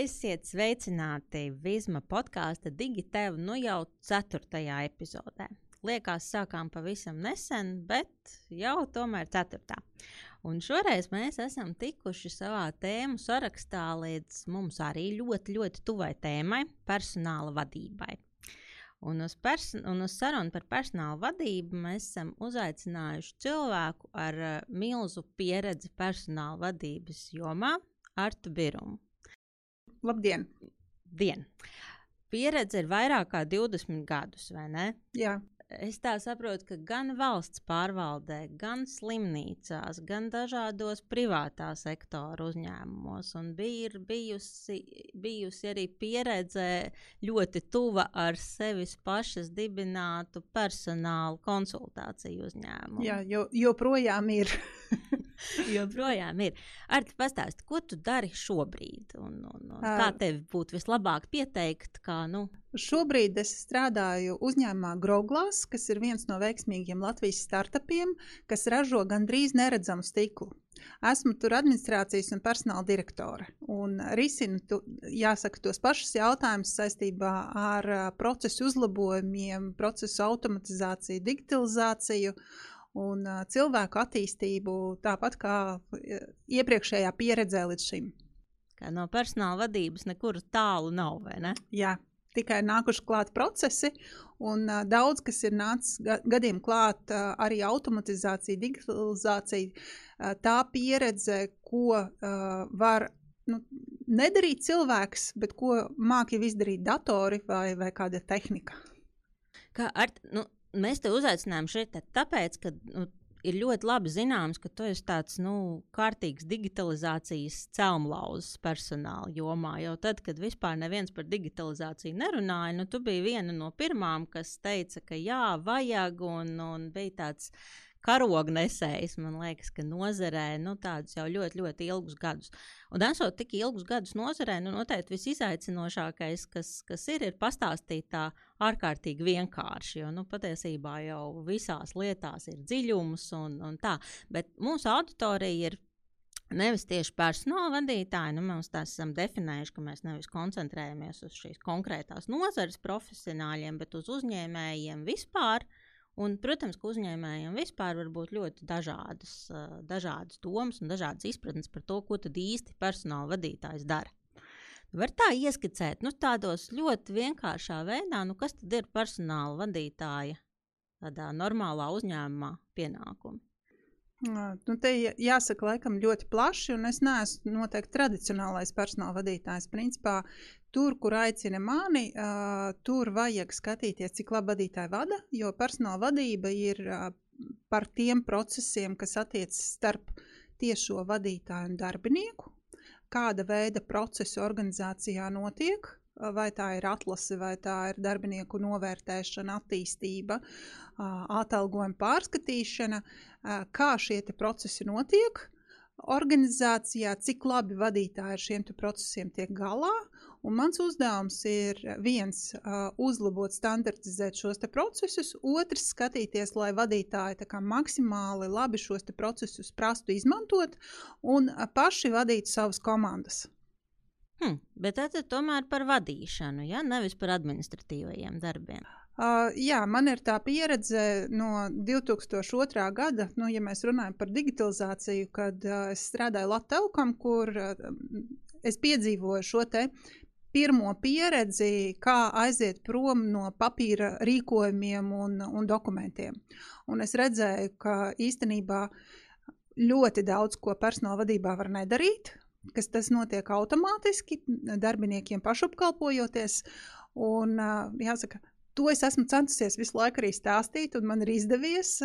Esiet sveicināti Visma podkāstu Digitēva nu jau ceturtajā epizodē. Liekas, sākām pavisam nesen, bet jau tomēr ceturtā. Un šoreiz mēs esam tikuši savā tēmu sarakstā līdz mums arī ļoti, ļoti tuvai tēmai - personāla vadībai. Un uz, un uz sarunu par personāla vadību mēs esam uzaicinājuši cilvēku ar uh, milzu pieredzi personāla vadības jomā, Artu Birumu. Labdien! Dien. Pieredze ir vairāk kā 20 gadus, vai ne? Jā, Es tā saprotu, ka gan valsts pārvaldē, gan slimnīcās, gan dažādos privātā sektora uzņēmumos, un bija bijusi, bijusi arī pieredze ļoti tuva ar sevis pašas dibinātu personālu konsultāciju uzņēmumu. jā jo, joprojām ir. joprojām ir. Ar te pastāsti, ko tu dari šobrīd? Un, un, un kā tev būtu vislabāk pieteikt, kā nu? Šobrīd es strādāju uzņēmumā Groglās, kas ir viens no veiksmīgiem Latvijas startupiem, kas ražo gandrīz neredzamu stiklu. Esmu tur administrācijas un personāla direktore un risinu, tu, jāsaka, tos pašus jautājumus saistībā ar procesu uzlabojumiem, procesu automatizāciju, digitalizāciju un cilvēku attīstību, tāpat kā ā, iepriekšējā pieredzē līdz šim. Kā no personāla vadības nekur tālu nav, vai ne? Jā, tikai nākuši klāt procesi, un uh, daudz kas ir nācis ga gadiem klāt, uh, arī automatizācija, digitalizācija, uh, tā pieredze, ko uh, var nu, nedarīt cilvēks, bet ko māki izdarīt datori vai, vai kāda tehnika. Kā ar, nu, mēs te uzaicinājām šeit tā- tāpēc, ka nu, ir ļoti labi zināms, ka tu esi tāds nu, kārtīgs digitalizācijas celmlauzes personāla jomā. Jau tad, kad vispār neviens par digitalizāciju nerunāja, nu, tu biji viena no pirmām, kas teica, ka jā, vajag, un, un bija tāds karognesējs, man liekas, ka nozarē nu, tādus jau ļoti, ļoti ilgus gadus. Un esot tik ilgus gadus nozarē, nu, noteikti visizaicinošākais, kas, kas ir, ir pastāstīt tā ārkārtīgi vienkārši. Jo nu, patiesībā jau visās lietās ir dziļums un, un tā. Bet mūsu auditorija ir. Nevis tieši personāla vadītāji, nu, mēs tā esam definējuši, ka mēs nevis koncentrējamies uz šīs konkrētās nozares profesionāļiem, bet uz uzņēmējiem vispār. Un, protams, ka uzņēmējiem vispār var būt ļoti dažādas, uh, dažādas domas un dažādas izpratnes par to, ko īsti personāla vadītājs dara. Var tā ieskicēt, nu, tādos ļoti vienkāršā veidā, nu, kas tad ir personāla vadītāja tādā normālā uzņēmumā pienākumi. Nu, te jā- jāsaka, laikam ļoti plaši, un es neesmu noteikti tradicionālais personāla vadītājs. Principā, tur, kur aicina mani, uh, tur vajag skatīties, cik labi vadītāji vada, jo personāla vadība ir uh, par tiem procesiem, kas attiecas starp tiešo vadītāju un darbinieku, kāda veida procesi organizācijā notiek. Vai tā ir atlase, vai tā ir darbinieku novērtēšana, attīstība, atalgojuma pārskatīšana, kā šie procesi notiek organizācijā, cik labi vadītāji ar šiem procesiem tiek galā. Un mans uzdevums ir viens, uzlabot, standartizēt šos procesus, otrs, skatīties, lai vadītāji tā kā maksimāli labi šos procesus prastu izmantot un paši vadītu savas komandas. Hm, bet tad ir tomēr par vadīšanu, ja nevis par administratīvajiem darbiem. Uh, jā, man ir tā pieredze no 2002. gada, nu, ja mēs runājam par digitalizāciju, kad uh, es strādāju Latvijā, kur uh, es piedzīvoju šo te pirmo pieredzi, kā aiziet prom no papīra rīkojumiem un, un dokumentiem. Un es redzēju, ka īstenībā ļoti daudz ko personāla vadībā var nedarīt, kas tas notiek automātiski, darbiniekiem pašapkalpojoties. Un, jāsaka, To es esmu centusies visu laiku arī stāstīt, un man ir izdevies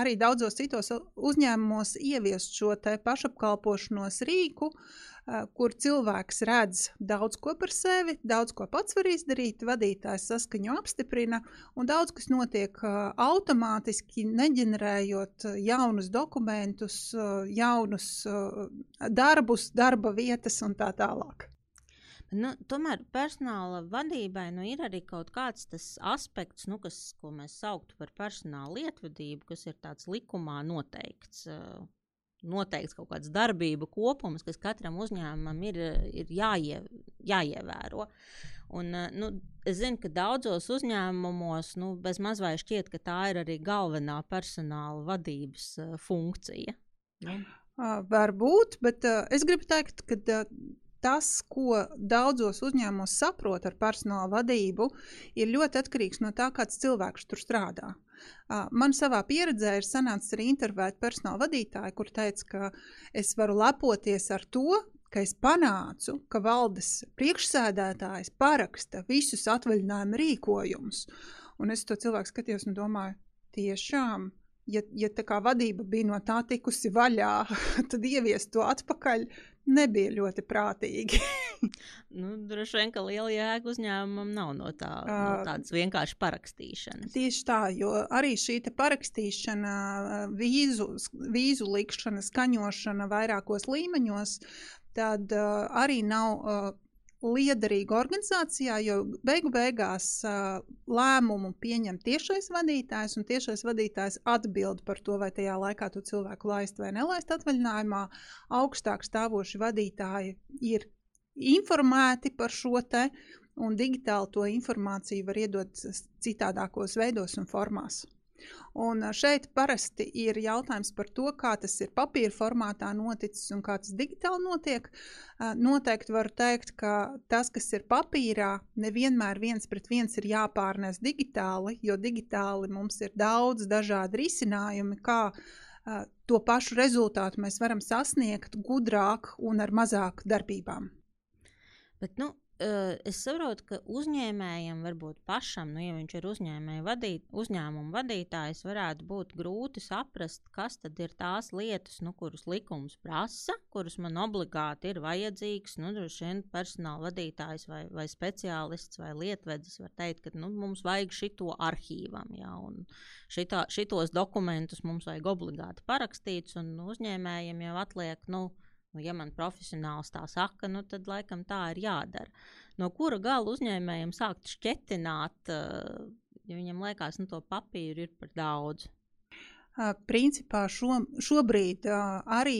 arī daudzos citos uzņēmumos ieviest šo pašapkalpošanos rīku, uh, kur cilvēks redz daudz ko par sevi, daudz ko pats var izdarīt, vadītājs saskaņu apstiprina, un daudz kas notiek automātiski, neģenerējot jaunus dokumentus, jaunus darbus, darba vietas un tā tālāk. Nu, tomēr personāla vadībai nu, ir arī kaut kāds tas aspekts, nu, kas, ko mēs sauktu par personāla lietvadību, kas ir tāds likumā noteikts. Uh, noteikts kaut kāds darbību kopums, kas katram uzņēmumam ir, ir jāie, jāievēro. Un, nu, es zinu, ka daudzos uzņēmumos nu, bez mazliet šķiet, ka tā ir arī galvenā personāla vadības uh, funkcija. Nu. Uh, varbūt, bet uh, es gribu teikt, ka uh, tas, ko daudzos uzņēmumos saprot ar personāla vadību, ir ļoti atkarīgs no tā, kāds cilvēks tur strādā. Man savā pieredzē ir sanācis arī intervēt personāla vadītāju, kur teica, ka es varu lepoties ar to, ka es panācu, ka valdes priekšsēdētājs paraksta visus atvaļinājuma rīkojumus. Un es to cilvēku skatījos un domāju, tiešām, ja, ja tā kā vadība bija no tā tikusi vaļā, tad ieviest to atpakaļ nebija ļoti prātīgi. nu, droši vien, ka liela jēga uzņēmumam nav no, tā, uh, no tādas vienkārši parakstīšanas. Tieši tā, jo arī šī parakstīšana, vīzu, vīzu likšana, skaņošana vairākos līmeņos, tad uh, arī nav uh, liederīga organizācijā, jo beigu beigās uh, lēmumu pieņem tiešais vadītājs, un tiešais vadītājs atbild par to, vai tajā laikā to cilvēku laist vai nelaist atvaļinājumā. Augstāk stāvoši vadītāji ir informēti par šo te, un digitāli to informāciju var iedot citādākos veidos un formās. Un šeit parasti ir jautājums par to, kā tas ir papīra formātā noticis un kā tas digitāli notiek. Noteikti varu teikt, ka tas, kas ir papīrā, nevienmēr viens pret viens ir jāpārnes digitāli, jo digitāli mums ir daudz dažādi risinājumi, kā to pašu rezultātu mēs varam sasniegt gudrāk un ar mazāk darbībām. Bet, nu, es saprotu, ka uzņēmējam, varbūt pašam, nu, ja viņš ir vadīt, uzņēmuma vadītājs, varētu būt grūti saprast, kas tad ir tās lietas, nu, kuras likums prasa, kuras man obligāti ir vajadzīgas. Nu, droši vien personāla vadītājs vai, vai speciālists vai lietvedis var teikt, ka nu, mums vajag šito arhīvam, ja, un šitā, šitos dokumentus mums vajag obligāti parakstīts, un uzņēmējiem jau atliek, nu, Nu, ja man profesionāls tā saka, nu, tad laikam tā ir jādara. No kura gala uzņēmējiem sākt šķetināt, uh, ja viņam liekas, ka nu, to papīru ir par daudz? Principā šo, šobrīd arī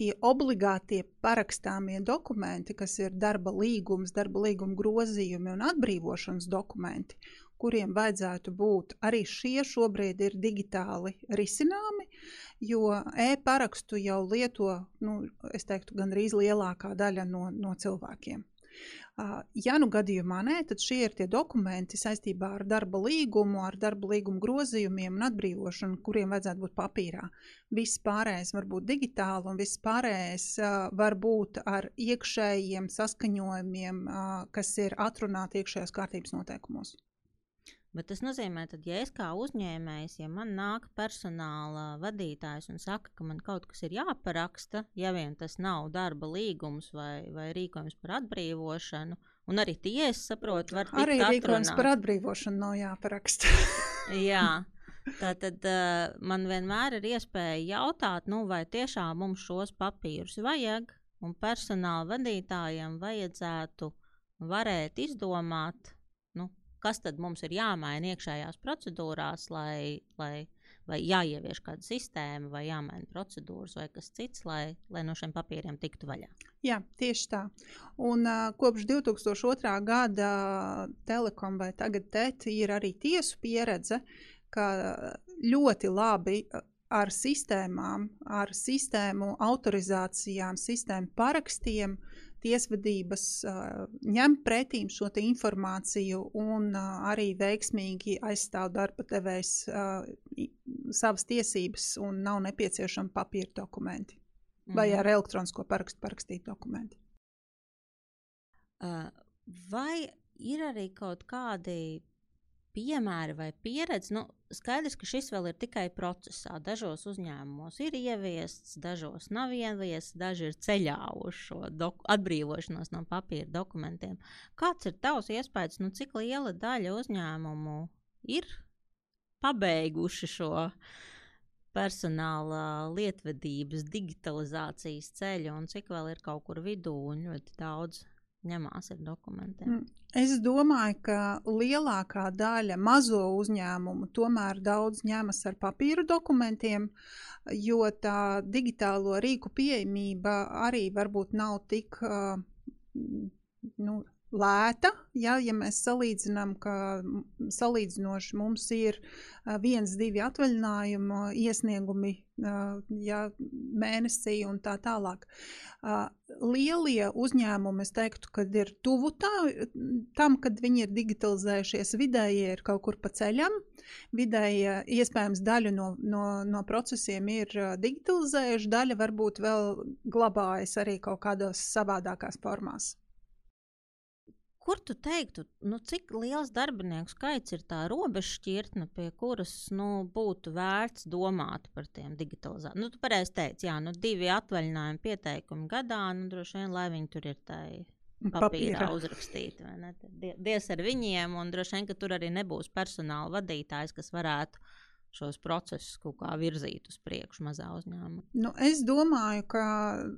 tie obligātie parakstāmie dokumenti, kas ir darba līgums, darba līguma grozījumi un atbrīvošanas dokumenti, kuriem vajadzētu būt, arī šie šobrīd ir digitāli risināmi. Uh, jo e-parakstu jau lieto, nu, es teiktu, gandrīz lielākā daļa no, no cilvēkiem. Ja nu gadījumā nē, tad šie ir tie dokumenti saistībā ar darba līgumu, ar darba līgumu grozījumiem un atbrīvošanu, kuriem vajadzētu būt papīrā. Viss pārējais var būt digitāli, un viss pārējais var būt ar iekšējiem saskaņojumiem, kas ir atrunāti iekšējās kārtības noteikumos. Bet tas nozīmē, ka, ja es kā uzņēmējs, ja man nāk personāla vadītājs un saka, ka man kaut kas ir jāparaksta, ja vien tas nav darba līgums vai, vai rīkojums par atbrīvošanu, un arī tie, es saprotu, var arī rīkojums par atbrīvošanu nav jāparaksta. Jā. Tā tad uh, man vienmēr ir iespēja jautāt, nu, vai tiešām mums šos papīrus vajag, un personāla vadītājiem vajadzētu varēt izdomāt, kas tad mums ir jāmaina iekšējās procedūrās, lai, lai vai jāievieš kāda sistēma, vai jāmaina procedūras, vai kas cits, lai, lai no šiem papīriem tiktu vaļā. Jā, tieši tā. Un uh, kopš 2002. gada Telekom vai tagad TET ir arī tiesu pieredze, ka ļoti labi ar sistēmām, ar sistēmu autorizācijām, sistēmu parakstiem uh, tiesvedības ņem pretīm šo informāciju un arī veiksmīgi aizstāv darba devējs savas tiesības un nav nepieciešami papīra dokumenti mhm. vai ar elektronisko parakstu parakstīti dokumenti. Vai ir arī kaut kādi piemēri vai pieredze. Nu, skaidrs, ka šis vēl ir tikai procesā. Dažos uzņēmumos ir ieviests, dažos nav ieviests, daži ir ceļā uz šo atbrīvošanos no papīra dokumentiem. Kāds ir tavs iespējas, nu, cik liela daļa uzņēmumu ir pabeiguši šo? personāla lietvedības, digitalizācijas ceļu, un cik vēl ir kaut kur vidū, un ļoti daudz ņemās ar dokumentiem? Mm, es domāju, ka lielākā daļa mazo uzņēmumu tomēr daudz ņemas ar papīra dokumentiem, jo tā digitālo rīku pieejamība arī varbūt nav tik nu, lēta. Ja, ja mēs salīdzinām, ka salīdzinoši mums ir viens, divi atvaļinājumu iesniegumi ja, mēnesī un tā tālāk. Lielie uzņēmumi, es teiktu, kad ir tuvu tā, tam, kad viņi ir digitalizējušies, vidējie ir kaut kur pa ceļam. Vidēji iespējams daļu no, no, no procesiem ir digitalizējuši, daļa varbūt vēl glabājas arī kaut kādos savādākās formās. Kur tu teiktu, nu, cik liels darbinieku skaits ir tā robeža šķirtne, pie kuras nu, būtu vērts domāt par tiem digitalizācijām? Nu, tu pareizi teici, jā, nu, divi atvaļinājumi pieteikumi gadā, nu, droši vien, lai viņi tur ir tai papīrā, papīrā. uzrakstīti. Dievs ar viņiem, un droši vien, ka tur arī nebūs personāla vadītājs, kas varētu šos procesus kaut kā virzīt uz priekšu mazā uzņēmumā? Nu, es domāju, ka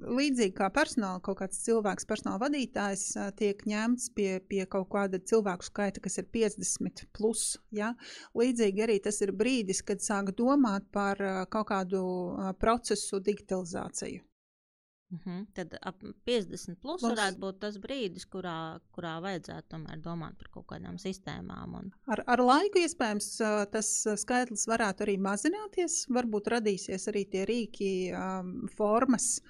līdzīgi kā personāla kaut kāds cilvēks, personāla vadītājs tiek ņemts pie, pie kaut kāda cilvēku skaita, kas ir 50 plus. Ja? Līdzīgi arī tas ir brīdis, kad sāk domāt par kaut kādu procesu digitalizāciju. Uh mhm. -huh. Tad ap 50 plus Plus. varētu būt tas brīdis, kurā, kurā vajadzētu tomēr domāt par kaut kādām sistēmām. Un... Ar, ar laiku iespējams tas skaitlis varētu arī mazināties. Varbūt radīsies arī tie rīki, um, formas.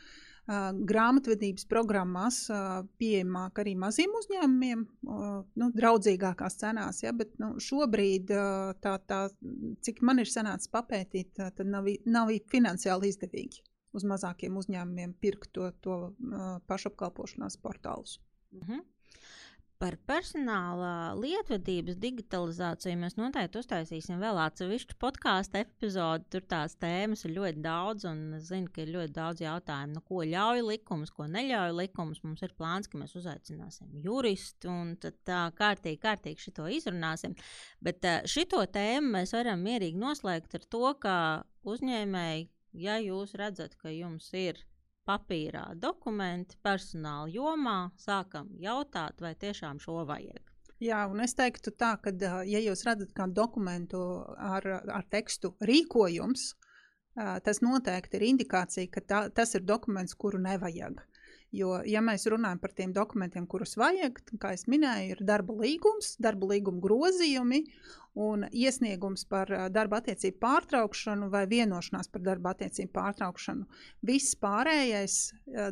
Uh, grāmatvedības programmās uh, pieejamāk arī maziem uzņēmumiem, uh, nu, draudzīgākās cenās. Ja, bet nu, šobrīd, tā, tā, cik man ir sanācis papētīt, tad nav, nav finansiāli izdevīgi uz mazākiem uzņēmumiem pirkt to, to uh, pašapkalpošanās portālus. Mm -hmm. Par personāla lietvedības digitalizāciju mēs noteikti uztaisīsim vēl atsevišķu podkāstu epizodi. Tur tās tēmas ir ļoti daudz, un es zinu, ka ir ļoti daudz jautājumu, nu, ko ļauj likums, ko neļauj likums. Mums ir plāns, ka mēs uzaicināsim juristu un tā kārtīgi, kārtīgi šito izrunāsim. Bet šito tēmu mēs varam mierīgi noslēgt ar to, ka uzņēmēji ja jūs redzat, ka jums ir papīrā dokumenti personāla jomā, sākam jautāt, vai tiešām šo vajag. Jā, un es teiktu tā, ka, ja jūs redzat kādu dokumentu ar, ar tekstu rīkojums, tas noteikti ir indikācija, ka tā, tas ir dokuments, kuru nevajag. Jo, ja mēs runājam par tiem dokumentiem, kurus vajag, kā jau minēju, ir darba līgums, darba līguma grozījumi un iesniegums par darba attiecību pārtraukšanu vai vienošanās par darba attiecību pārtraukšanu. Viss pārējais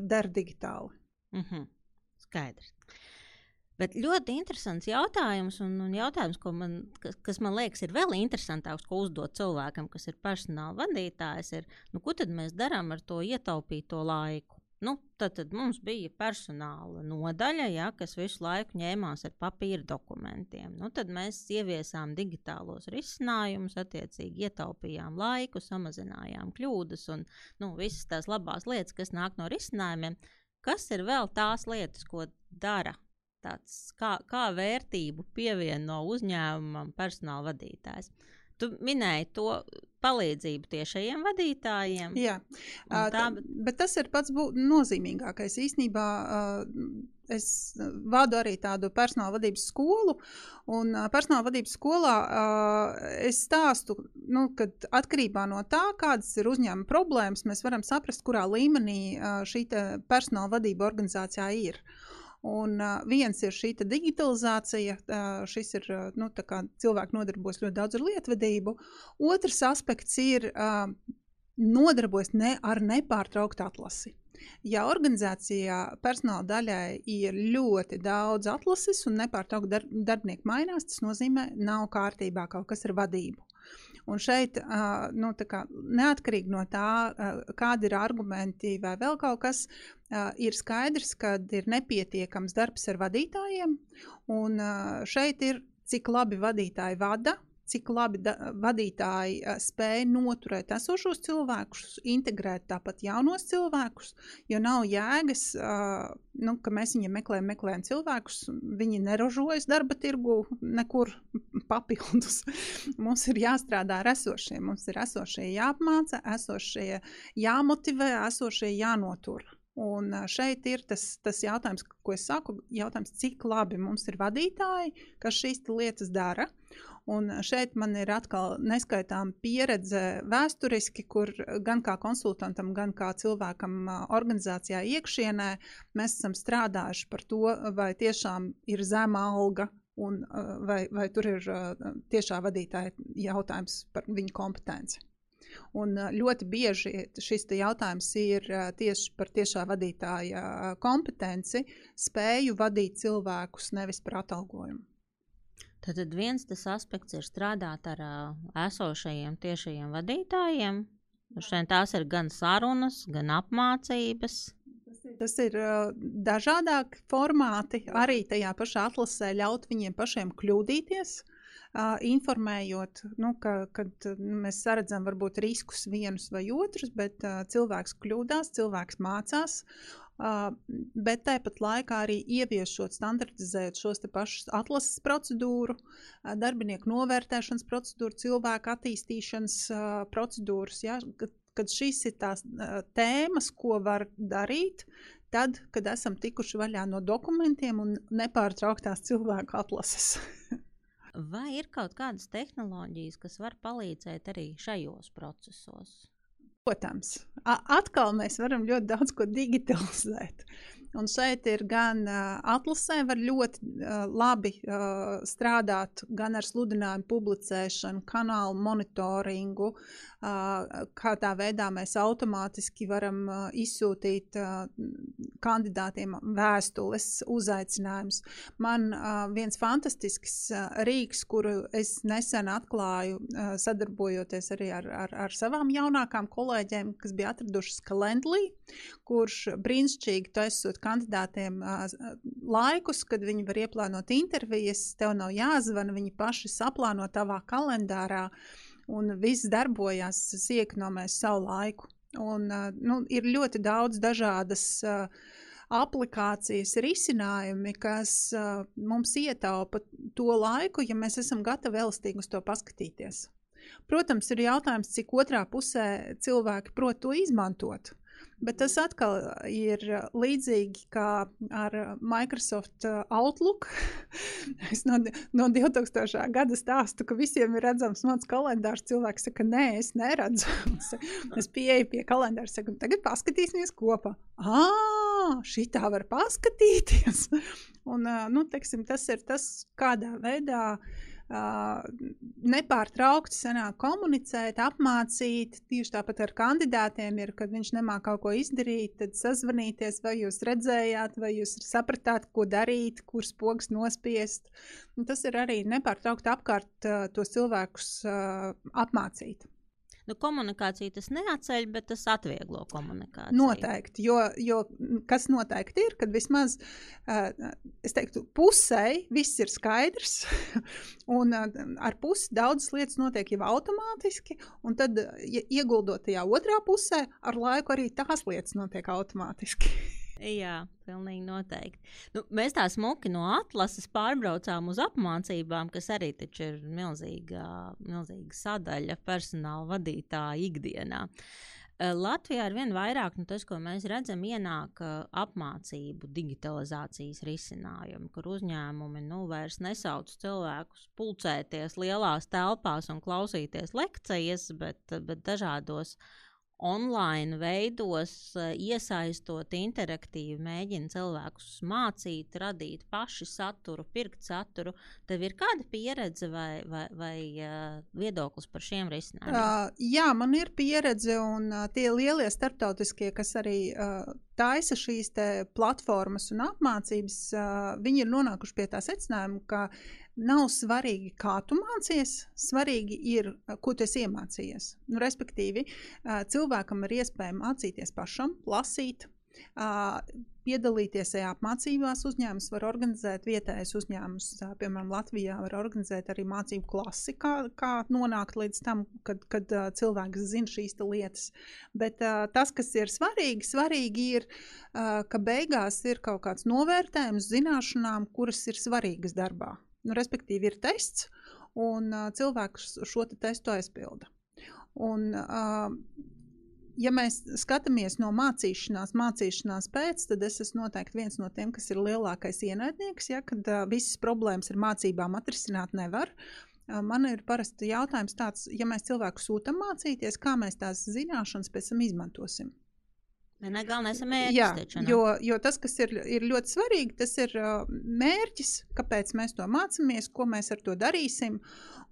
der digitāli. Mm -hmm. Skaidrs. Bet ļoti interesants jautājums, un, un jautājums, man, kas, kas man liekas, ir vēl interesantāks, ko uzdot cilvēkam, kas ir personāla vadītājs, ir, nu, ko tad mēs darām ar to ietaupīto laiku? Nu, tad, tad mums bija personāla nodaļa, ja, kas visu laiku ņēmās ar papīra dokumentiem. Nu, tad mēs ieviesām digitālos risinājumus, attiecīgi ietaupījām laiku, samazinājām kļūdas un nu, visas tās labās lietas, kas nāk no risinājumiem. Kas ir vēl tās lietas, ko dara? Tāds, kā, kā vērtību pievieno uzņēmumam personāla vadītājs? Tu minēji to palīdzību tiešajiem vadītājiem. Jā, tā, tā, bet tas ir pats nozīmīgākais. Īsnībā es vadu arī tādu personāla vadības skolu, un personāla vadības skolā es stāstu, nu, ka atkarībā no tā, kādas ir uzņēmuma problēmas, mēs varam saprast, kurā līmenī šī personāla vadība organizācijā ir. Uh, Un uh, viens ir šī digitalizācija, uh, šis ir uh, nu, cilvēki nodarbojas ļoti daudz ar lietvedību. Otrs aspekts ir uh, nodarbojas ne ar nepārtrauktu atlasi. Ja organizācijā personāla daļai ir ļoti daudz atlases un nepārtraukti dar darbinieki mainās, tas nozīmē, ka nav kārtībā kaut kas ar vadību. Un šeit, uh, nu, kā, neatkarīgi no tā, uh, kādi ir argumenti vai vēl kaut kas, uh, ir skaidrs, ka ir nepietiekams darbs ar vadītājiem. Un uh, šeit ir, cik labi vadītāji vada, cik labi da, vadītāji uh, spēj noturēt esošos cilvēkus, integrēt tāpat jaunos cilvēkus. Jo nav jēgas, uh, nu, ka mēs viņiem meklējam, meklējam cilvēkus, viņi neražojas darba tirgu nekur papildus. mums ir jāstrādā ar esošiem, mums ir esošie jāapmāca, esošie jāmotivē, esošie jānotur. Un šeit ir tas, tas jautājums, ko es saku, jautājums, cik labi mums ir vadītāji, kas šīs lietas dara. Un šeit man ir atkal neskaitām pieredze vēsturiski, kur gan kā konsultantam, gan kā cilvēkam organizācijā iekšienē mēs esam strādājuši par to, vai tiešām ir zema alga un vai, vai tur ir tiešā vadītāja jautājums par viņu kompetenci. Un ļoti bieži šis jautājums ir tieši par tiešā vadītāja kompetenci, spēju vadīt cilvēkus, nevis par atalgojumu. Tad viens tas aspekts ir strādāt ar esošajiem tiešajiem vadītājiem. Šeit tās ir gan sarunas, gan apmācības. Tas ir uh, dažādāki formāti. Arī tajā pašā atlasē ļaut viņiem pašiem kļūdīties. Uh, informējot, nu, ka, kad mēs redzam varbūt riskus vienus vai otrus, bet uh, cilvēks kļūdās, cilvēks mācās. Uh, bet tāpat laikā arī ieviešot, standartizējot šos pašus atlases procedūru, uh, darbinieku novērtēšanas procedūru, cilvēku attīstīšanas uh, procedūras. Ja, kad, kad šīs ir tās uh, tēmas, ko var darīt, tad, kad esam tikuši vaļā no dokumentiem un nepārtrauktās cilvēku atlases. Vai ir kaut kādas tehnoloģijas, kas var palīdzēt arī šajos procesos? Protams, atkal mēs varam ļoti daudz ko digitalizēt. Un šeit ir gan atlasē, var ļoti labi strādāt gan ar sludinājumu publicēšanu, kanālu monitoringu, kādā veidā mēs automātiski varam izsūtīt kandidātiem vēstules, uzaicinājumus. Man viens fantastisks rīks, kuru es nesen atklāju, sadarbojoties arī ar, ar, ar savām jaunākām kolēģiem, kas bija atradušas Calendly, kurš brīnišķīgi taisot kandidātiem laikus, kad viņi var ieplānot intervijas, tev nav jāzvana, viņi paši saplāno tavā kalendārā, un viss darbojās, iekonomēs savu laiku. Un, nu, ir ļoti daudz dažādas aplikācijas, risinājumi, kas mums ietaupa to laiku, ja mēs esam gatavi elastīgi uz to paskatīties. Protams, ir jautājums, cik otrā pusē cilvēki prot to izmantot. Bet tas atkal ir līdzīgi kā ar Microsoft Outlook. es no, no 2000. gada stāstu, ka visiem ir redzams mans kalendārs. Cilvēks saka, nē, es neredzu. es pieeju pie kalendāra, saku, tagad paskatīsimies kopā. Ah, šitā var paskatīties. Un, nu, teiksim, tas ir tas, kādā veidā Uh, nepārtraukti sanāk komunicēt, apmācīt. Tieši tāpat ar kandidātiem ir, kad viņš nemāk kaut ko izdarīt, tad sazvanīties, vai jūs redzējāt, vai jūs sapratāt, ko darīt, kurš pogas nospiest. Un tas ir arī nepārtraukti apkārt tos cilvēkus apmācīt. Nu, komunikācija tas neatceļ, bet tas atvieglo komunikāciju. Noteikti, jo, jo kas noteikti ir, kad vismaz, teiktu, pusē viss ir skaidrs, un ar pusi daudzas lietas notiek jau automātiski, un tad, ja ieguldot tajā otrā pusē, ar laiku arī tās lietas notiek automātiski. Jā, pilnīgi noteikti. Nu, mēs tā smuki no atlases pārbraucām uz apmācībām, kas arī ir milzīga, milzīga sadaļa personāla vadītāja ikdienā. Eh, Latvijā ar vien vairāk nu, tas, ko mēs redzam, ienāk eh, apmācību, digitalizācijas risinājumi, kur uzņēmumi nu, vairs nesauc cilvēkus pulcēties lielās telpās un klausīties lekcijas, bet, bet dažādos uh, online veidos, eh, iesaistot interaktīvi, mēģina cilvēkus mācīt, radīt paši saturu, pirkt saturu. Tev ir kāda pieredze vai, vai, vai uh, viedoklis par šiem risinājumiem? Uh, jā, man ir pieredze, un uh, tie lielie starptautiskie, kas arī uh, taisa šīs platformas un apmācības, viņi ir nonākuši pie tā secinājuma, ka nav svarīgi, kā tu mācies, svarīgi ir, ko tu esi iemācījies. Nu, respektīvi, cilvēkam ir iespēja mācīties pašam, lasīt, piedalīties apmācībās. Uzņēmums var organizēt vietējais uzņēmums, piemēram, Latvijā var organizēt arī mācību klasi, kā, kā nonākt līdz tam, kad, kad cilvēks zina šīs lietas. Bet tas, kas ir svarīgi, svarīgi ir, ka beigās ir kaut kāds novērtējums zināšanām, kuras ir svarīgas darbā. Nu, respektīvi, ir tests, un cilvēks šo te testu aizpilda. Un, uh, ja mēs skatāmies no mācīšanās, mācīšanās pēc, tad es esmu noteikti viens no tiem, kas ir lielākais ienaidnieks, ja, kad uh, visas problēmas ar mācībām atrisināt nevar. Uh, man ir parasti jautājums tāds, ja mēs cilvēku sūtam mācīties, kā mēs tās zināšanas pēc tam izmantosim. Ne, galvenais ir mērķis. Jā, taču, ne? jo, jo tas, kas ir, ir ļoti svarīgi, tas ir uh, mērķis, kāpēc mēs to mācāmies, ko mēs ar to darīsim.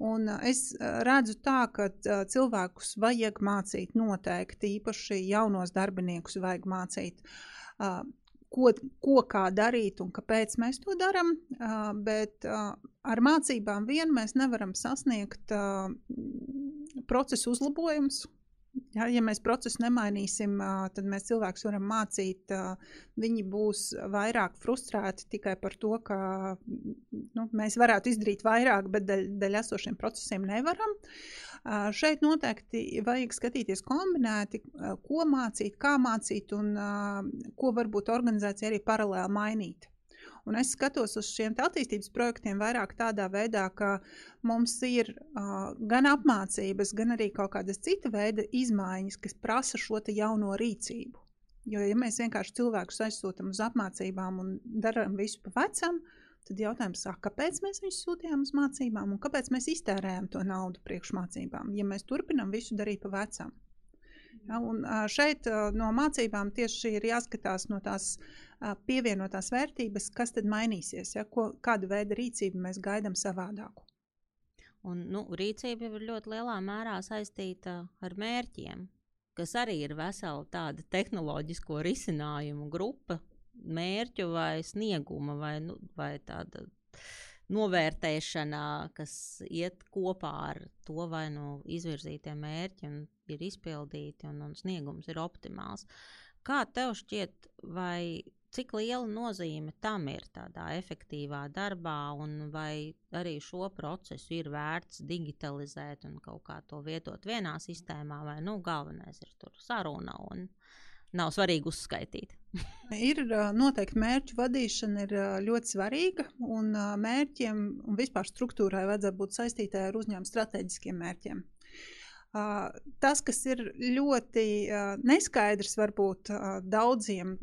Un, uh, es redzu tā, ka uh, cilvēkus vajag mācīt noteikti, īpaši jaunos darbiniekus vajag mācīt. Ko, ko kā darīt un kāpēc mēs to darām, bet ar mācībām vien mēs nevaram sasniegt procesu uzlabojumus, Ja, ja mēs procesu nemainīsim, tad mēs cilvēkus varam mācīt. Viņi būs vairāk frustrēti tikai par to, ka nu, mēs varētu izdarīt vairāk, bet dēļ, dēļ esošiem procesiem nevaram. Šeit noteikti vajag skatīties kombinēti, ko mācīt, kā mācīt un ko varbūt organizācija arī paralēli mainīt. Un es skatos uz šiem attīstības projektiem vairāk tādā veidā, ka mums ir uh, gan apmācības, gan arī kaut kādas cita veida izmaiņas, kas prasa šo jauno rīcību. Jo, ja mēs vienkārši cilvēkus aizsūtām uz apmācībām un darām visu pa vecam, tad jautājums ir, kāpēc mēs viņus sūtījām uz mācībām un kāpēc mēs iztērējam to naudu priekšmācībām, ja mēs turpinām visu darīt pa vecam. Ja, un šeit no mācībām tieši ir jāskatās no tās pievienotās vērtības, kas tad mainīsies, ja, ko, kādu veidu rīcību mēs gaidām savādāku. Un, nu, rīcība ir ļoti lielā mērā saistīta ar mērķiem, kas arī ir vesela tāda tehnoloģisko risinājumu grupa, mērķu vai snieguma vai, nu, vai tāda novērtēšanā, kas iet kopā ar to, vai nu izvirzītie mērķi ir izpildīti un, un sniegums ir optimāls. Kā tev šķiet, vai cik liela nozīme tam ir tādā efektīvā darbā, un vai arī šo procesu ir vērts digitalizēt un kaut kā to vietot vienā sistēmā, vai nu galvenais ir tur saruna un nav svarīgi uzskaitīt? Ir noteikti mērķu vadīšana ir ļoti svarīga, un mērķiem un vispār struktūrai vajadzētu būt saistītai ar uzņēmuma strateģiskiem mērķiem. Tas, kas ir ļoti neskaidrs, varbūt daudziem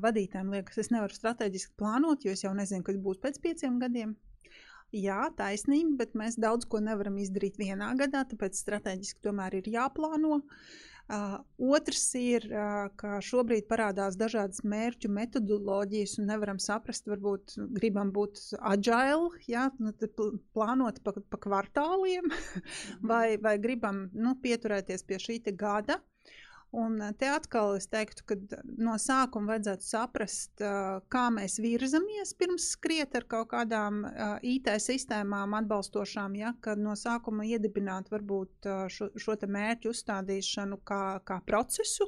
vadītājiem liekas, es nevaru strateģiski plānot, jo es jau nezinu, kas būs pēc pieciem gadiem. Jā, taisnība, bet mēs daudz ko nevaram izdarīt vienā gadā, tāpēc strateģiski tomēr ir jāplāno. Uh, Uh, otrs ir, uh, ka šobrīd parādās dažādas mērķu metodoloģijas, un nevaram saprast, varbūt gribam būt agile, ja, nu, plānot pa, pa kvartāliem, vai, vai gribam nu, pieturēties pie šī gada. Un te atkal es teiktu, ka no sākuma vajadzētu saprast, kā mēs virzamies pirms skriet ar kaut kādām IT sistēmām atbalstošām, ja, kad no sākuma iedibināt varbūt šo, šo te mērķu uzstādīšanu kā, kā procesu,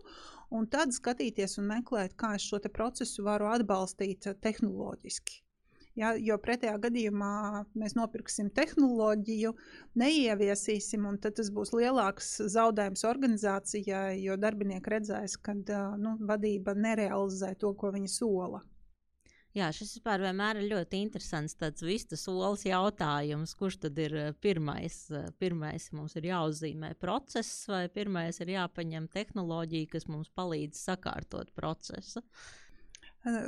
un tad skatīties un meklēt, kā es šo procesu varu atbalstīt tehnoloģiski. Ja, jo pretējā gadījumā mēs nopirksim tehnoloģiju, neieviesīsim, un tas būs lielāks zaudējums organizācijai, jo darbinieki redzēs, ka nu, vadība nerealizē to, ko viņi sola. Jā, šis vispār vienmēr ir ļoti interesants tāds vistas solis jautājums, kurš tad ir pirmais. Pirmais mums ir jāuzzīmē process, vai pirmais ir jāpaņem tehnoloģija, kas mums palīdz sakārtot procesu. Uh,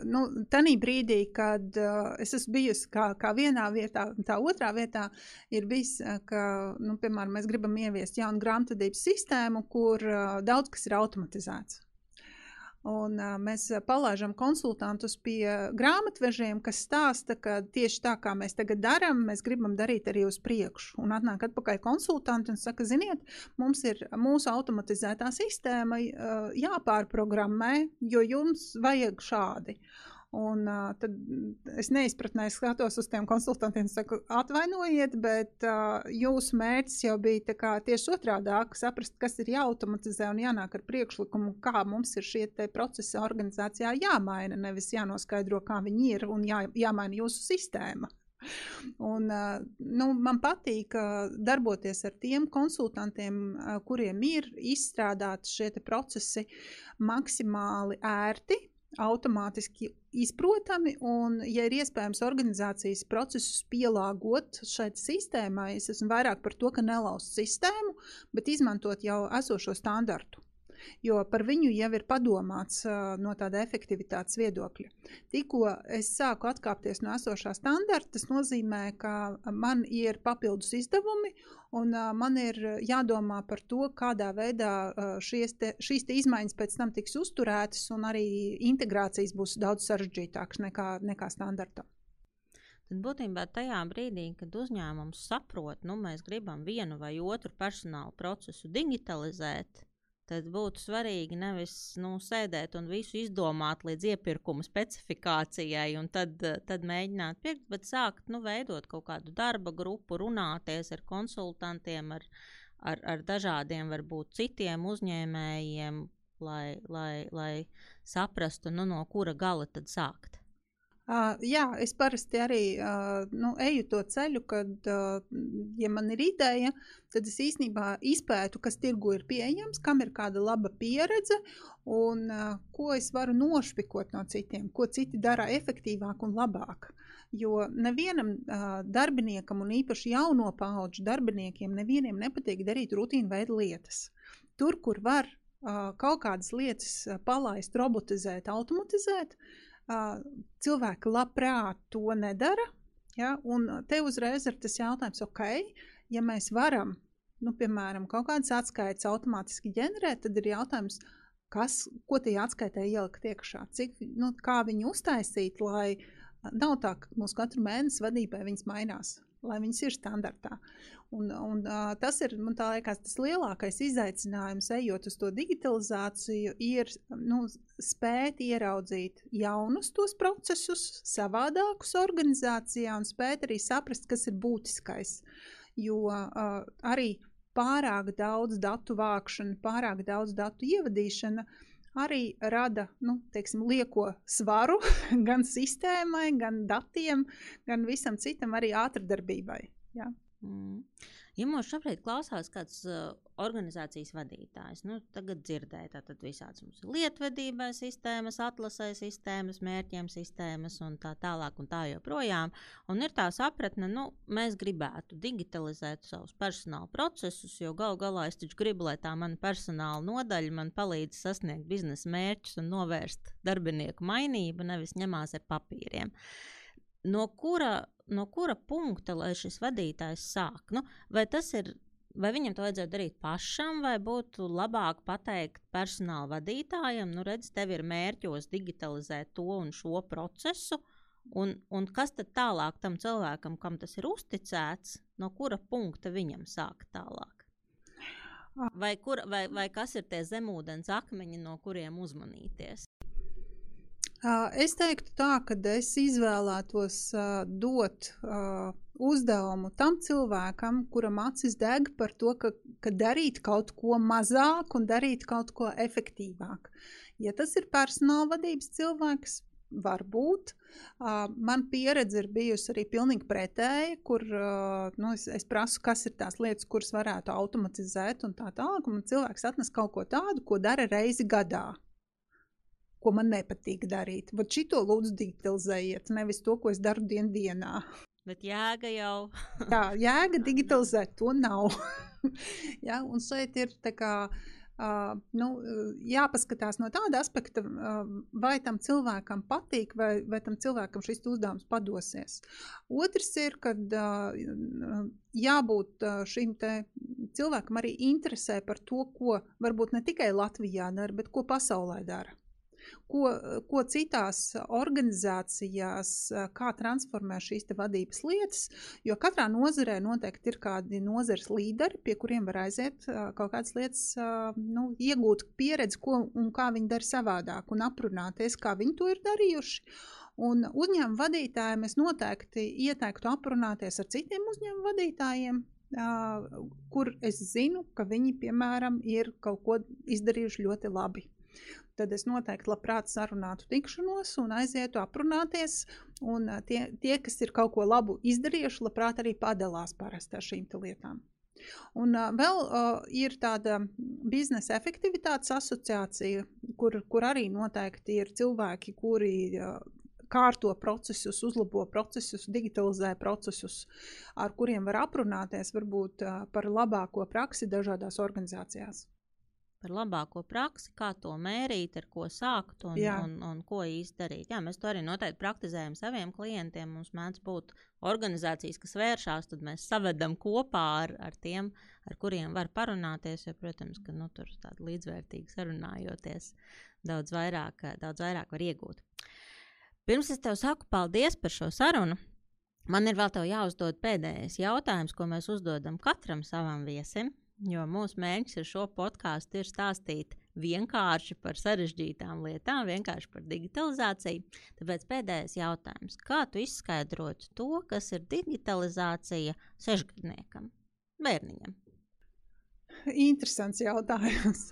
Nu, Tanī brīdī, kad uh, es esmu bijusi kā, kā vienā vietā, tā otrā vietā ir bijis, ka, nu, piemēram, mēs gribam ieviest jaunu grāmatvedības sistēmu, kur uh, daudz kas ir automatizēts. Un, uh, mēs palaidām konsultantus pie grāmatvežiem, kas stāsta, ka tieši tā kā mēs tagad darām, mēs gribam darīt arī uz priekšu. Un atnāk atpakaļ konsultanti un saka, ziniet, mums ir mūsu automatizētā sistēma uh, jāpārprogrammē, jo jums vajag šādi. Un, uh, tad es neizpratnēju, skatos uz tiem konsultantiem, saku, atvainojiet, bet uh, jūsu mērķis jau bija kā, tieši otrādi - saprast, kas ir jāautomatizē un jānāk ar priekšlikumu, kā mums ir šie procesi organizācijā jāmaina. Nevis jānoskaidro, kā viņi ir un jā, jāmaina jūsu sistēma. Un, nu, man patīk darboties ar tiem konsultantiem, kuriem ir izstrādāti šie procesi maksimāli ērti, automātiski izprotami, un, ja ir iespējams organizācijas procesus pielāgot šai sistēmai, es esmu vairāk par to, ka nelauzt sistēmu, bet izmantot jau esošo standartu. Jo par viņu jau ir padomāts no tāda efektivitātes viedokļa. Tikko es sāku atkāpties no esošā standarta, tas nozīmē, ka man ir papildus izdevumi, un uh, man ir jādomā par to, kādā veidā uh, te, šīs te izmaiņas pēc tam tiks uzturētas, un arī integrācijas būs daudz sarežģītākas nekā, nekā standarta. Tad būtībā tajā brīdī, kad uzņēmums saprot, ka nu, mēs gribam vienu vai otru personāla procesu digitalizēt, tad būtu svarīgi nevis nu, sēdēt un visu izdomāt līdz iepirkuma specifikācijai, un tad, tad mēģināt pirkt, bet sākt nu, veidot kaut kādu darba grupu, runāties ar konsultantiem, ar, ar, ar dažādiem, varbūt citiem uzņēmējiem, lai, lai, lai saprastu, nu, no kura gala tad sākt. Uh, jā, es parasti arī uh, nu, eju to ceļu, kad, uh, ja man ir ideja, tad es īstenībā izpētu, kas tirgu ir pieejams, kam ir kāda laba pieredze un uh, ko es varu nošpikot no citiem, ko citi dara efektīvāk un labāk. Jo nevienam uh, darbiniekam, un īpaši jauno pauģu darbiniekiem, nevienam nepatīk darīt rutīnu veidu lietas. Tur, kur var uh, kaut kādas lietas palaist, robotizēt, automatizēt, uh, cilvēki labprāt to nedara. Ja? Un te uzreiz ir tas jautājums, ok, ja mēs varam, nu, piemēram, kaut kādas atskaites automātiski ģenerēt, tad ir jautājums, kas, ko tajā atskaitē ielikt iekšā, cik, nu, kā viņu uztaisīt, lai nav tā, ka mums katru mēnesi vadībai viņas mainās lai viņas ir standartā. Un, un, tas ir liekas, tas lielākais izaicinājums, ejot uz to digitalizāciju, ir nu, spēt ieraudzīt jaunus tos procesus, savādākus organizācijā un spēt arī saprast, kas ir būtiskais. Jo uh, arī pārāk daudz datu vākšana, pārāk daudz datu ievadīšana uh, arī rada nu, teiksim, lieko svaru gan sistēmai, gan datiem, gan visam citam, arī ātrdarbībai. Ja? Mm. Ja mums šobrīd klausās kāds uh, organizācijas vadītājs, nu, tagad dzirdēja, tad visādas mums ir lietvedībai sistēmas, atlasē sistēmas, mērķiem sistēmas un tā tālāk un tā joprojām. Un ir tā sapratne, nu, mēs gribētu digitalizēt savus personāla procesus, jo gal galā es taču gribu, lai tā mana personāla nodaļa man palīdz sasniegt biznesa mērķus un novērst darbinieku mainību, nevis ņemās ar papīriem. No kura no kura punkta lai šis vadītājs sāk? Nu, vai tas ir, vai viņam to vajadzētu darīt pašam, vai būtu labāk pateikt personāla vadītājam, nu, redz, tev ir mērķos digitalizēt to un šo procesu, un, un kas tad tālāk tam cilvēkam, kam tas ir uzticēts, no kura punkta viņam sākt tālāk? Vai, kur, vai, vai kas ir tie zemūdens akmeņi, no kuriem uzmanīties? Es teiktu tā, ka es izvēlētos dot uzdevumu tam cilvēkam, kuram acis deg par to, ka, ka darīt kaut ko mazāk un darīt kaut ko efektīvāk. Ja tas ir personāla vadības cilvēks, varbūt. Uh, man pieredze ir bijusi arī pilnīgi pretēja, kur uh, nu, es, es prasu, kas ir tās lietas, kuras varētu automatizēt un tā tālāk. Un cilvēks atnes kaut ko tādu, ko dara reizi gadā ko man nepatīk darīt. Bet šito lūdzu digitalizējiet, nevis to, ko es daru dien dienā. Bet jēga jau. Jā, jēga digitalizēt to nav. ja, un šeit ir tā kā. Uh, nu, jāpaskatās no tāda aspekta, uh, vai tam cilvēkam patīk, vai, vai tam cilvēkam šis uzdevums padosies. Otrs ir, kad uh, jābūt šim cilvēkam arī interesē par to, ko varbūt ne tikai Latvijā dara, bet ko pasaulē dara ko, ko citās organizācijās, kā transformē šīs vadības lietas. Jo katrā nozarē noteikti ir kādi nozares līderi, pie kuriem var aiziet kaut kādas lietas, nu, iegūt pieredzi, ko un kā viņi dara savādāk, un aprunāties, kā viņi to ir darījuši. Un uzņēmuma vadītājiem es noteikti ieteiktu aprunāties ar citiem uzņēmuma vadītājiem, kur es zinu, ka viņi, piemēram, ir kaut ko izdarījuši ļoti labi tad es noteikti labprāt sarunātu tikšanos un aizietu aprunāties. Un tie, tie, kas ir kaut ko labu izdarījuši, labprāt arī padalās parasti ar šīm lietām. Un uh, vēl uh, ir tāda biznesa efektivitātes asociācija, kur, kur arī noteikti ir cilvēki, kuri uh, kārto procesus, uzlabo procesus, digitalizē procesus, ar kuriem var aprunāties varbūt uh, par labāko praksi dažādās organizācijās. Par labāko praksi, kā to mērīt, ar ko sākt un, Jā. un, un ko darīt. Jā, mēs to arī noteikti praktizējam saviem klientiem. Mums mēdz būt organizācijas, kas vēršās, tad mēs savedam kopā ar, ar tiem, ar kuriem var parunāties. Jo, protams, ka nu, tur tāda līdzvērtīga sarunājoties, daudz vairāk, daudz vairāk var iegūt. Pirms es tev saku paldies par šo sarunu, man ir vēl jāuzdod pēdējais jautājums, ko mēs uzdodam katram savam viesim. Jo mūsu mērķis ar šo podkāstu ir stāstīt vienkārši par sarežģītām lietām, vienkārši par digitalizāciju. Tāpēc pēdējais jautājums. Kā tu izskaidrotu to, kas ir digitalizācija sešgadniekam, bērniņam? Interesants jautājums.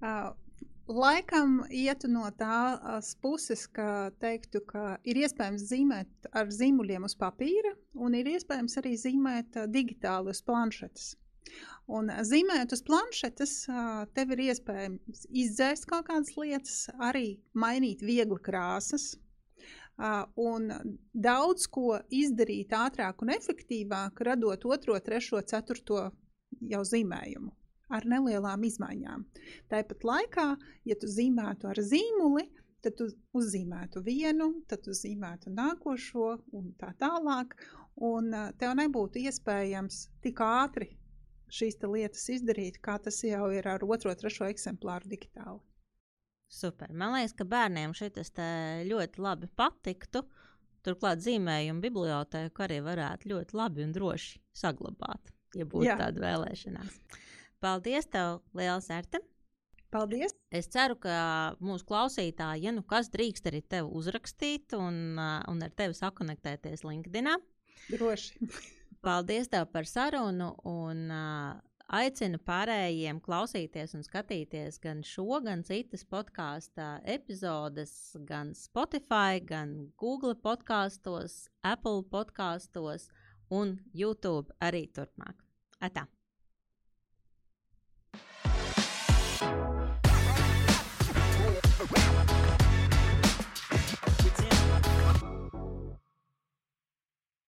Laikam ietu no tās puses, ka teiktu, ka ir iespējams zīmēt ar zīmuļiem uz papīra, un ir iespējams arī zīmēt digitāli uz planšetes. Un zīmējot uz planšetes, tev ir iespējams izdzēst kaut kādas lietas, arī mainīt viegli krāsas. Un daudz ko izdarīt ātrāk un efektīvāk, radot otro, trešo, ceturto jau zīmējumu ar nelielām izmaiņām. Tāpat laikā, ja tu zīmētu ar zīmuli, tad tu uzzīmētu vienu, tad tu zīmētu nākošo un tā tālāk. Un tev nebūtu iespējams tik ātri šīs lietas izdarīt, kā tas jau ir ar otro, trešo eksemplāru digitāli. Super. Man liekas, ka bērniem šis ļoti labi patiktu. Turklāt zīmējumu bibliotēku arī varētu ļoti labi un droši saglabāt, ja būtu Jā. tāda vēlēšanās. Paldies, tev, Lielas Erta! Paldies! Es ceru, ka mūsu klausītāji, ja nu kas drīkst arī tevi uzrakstīt un, un ar tevi sakonektēties LinkedIn. Droši! Paldies tev par sarunu un uh, aicinu pārējiem klausīties un skatīties gan šo, gan citas podkāstu epizodes, gan Spotify, gan Google podkāstos, Apple podkāstos un YouTube arī turpmāk. Atā!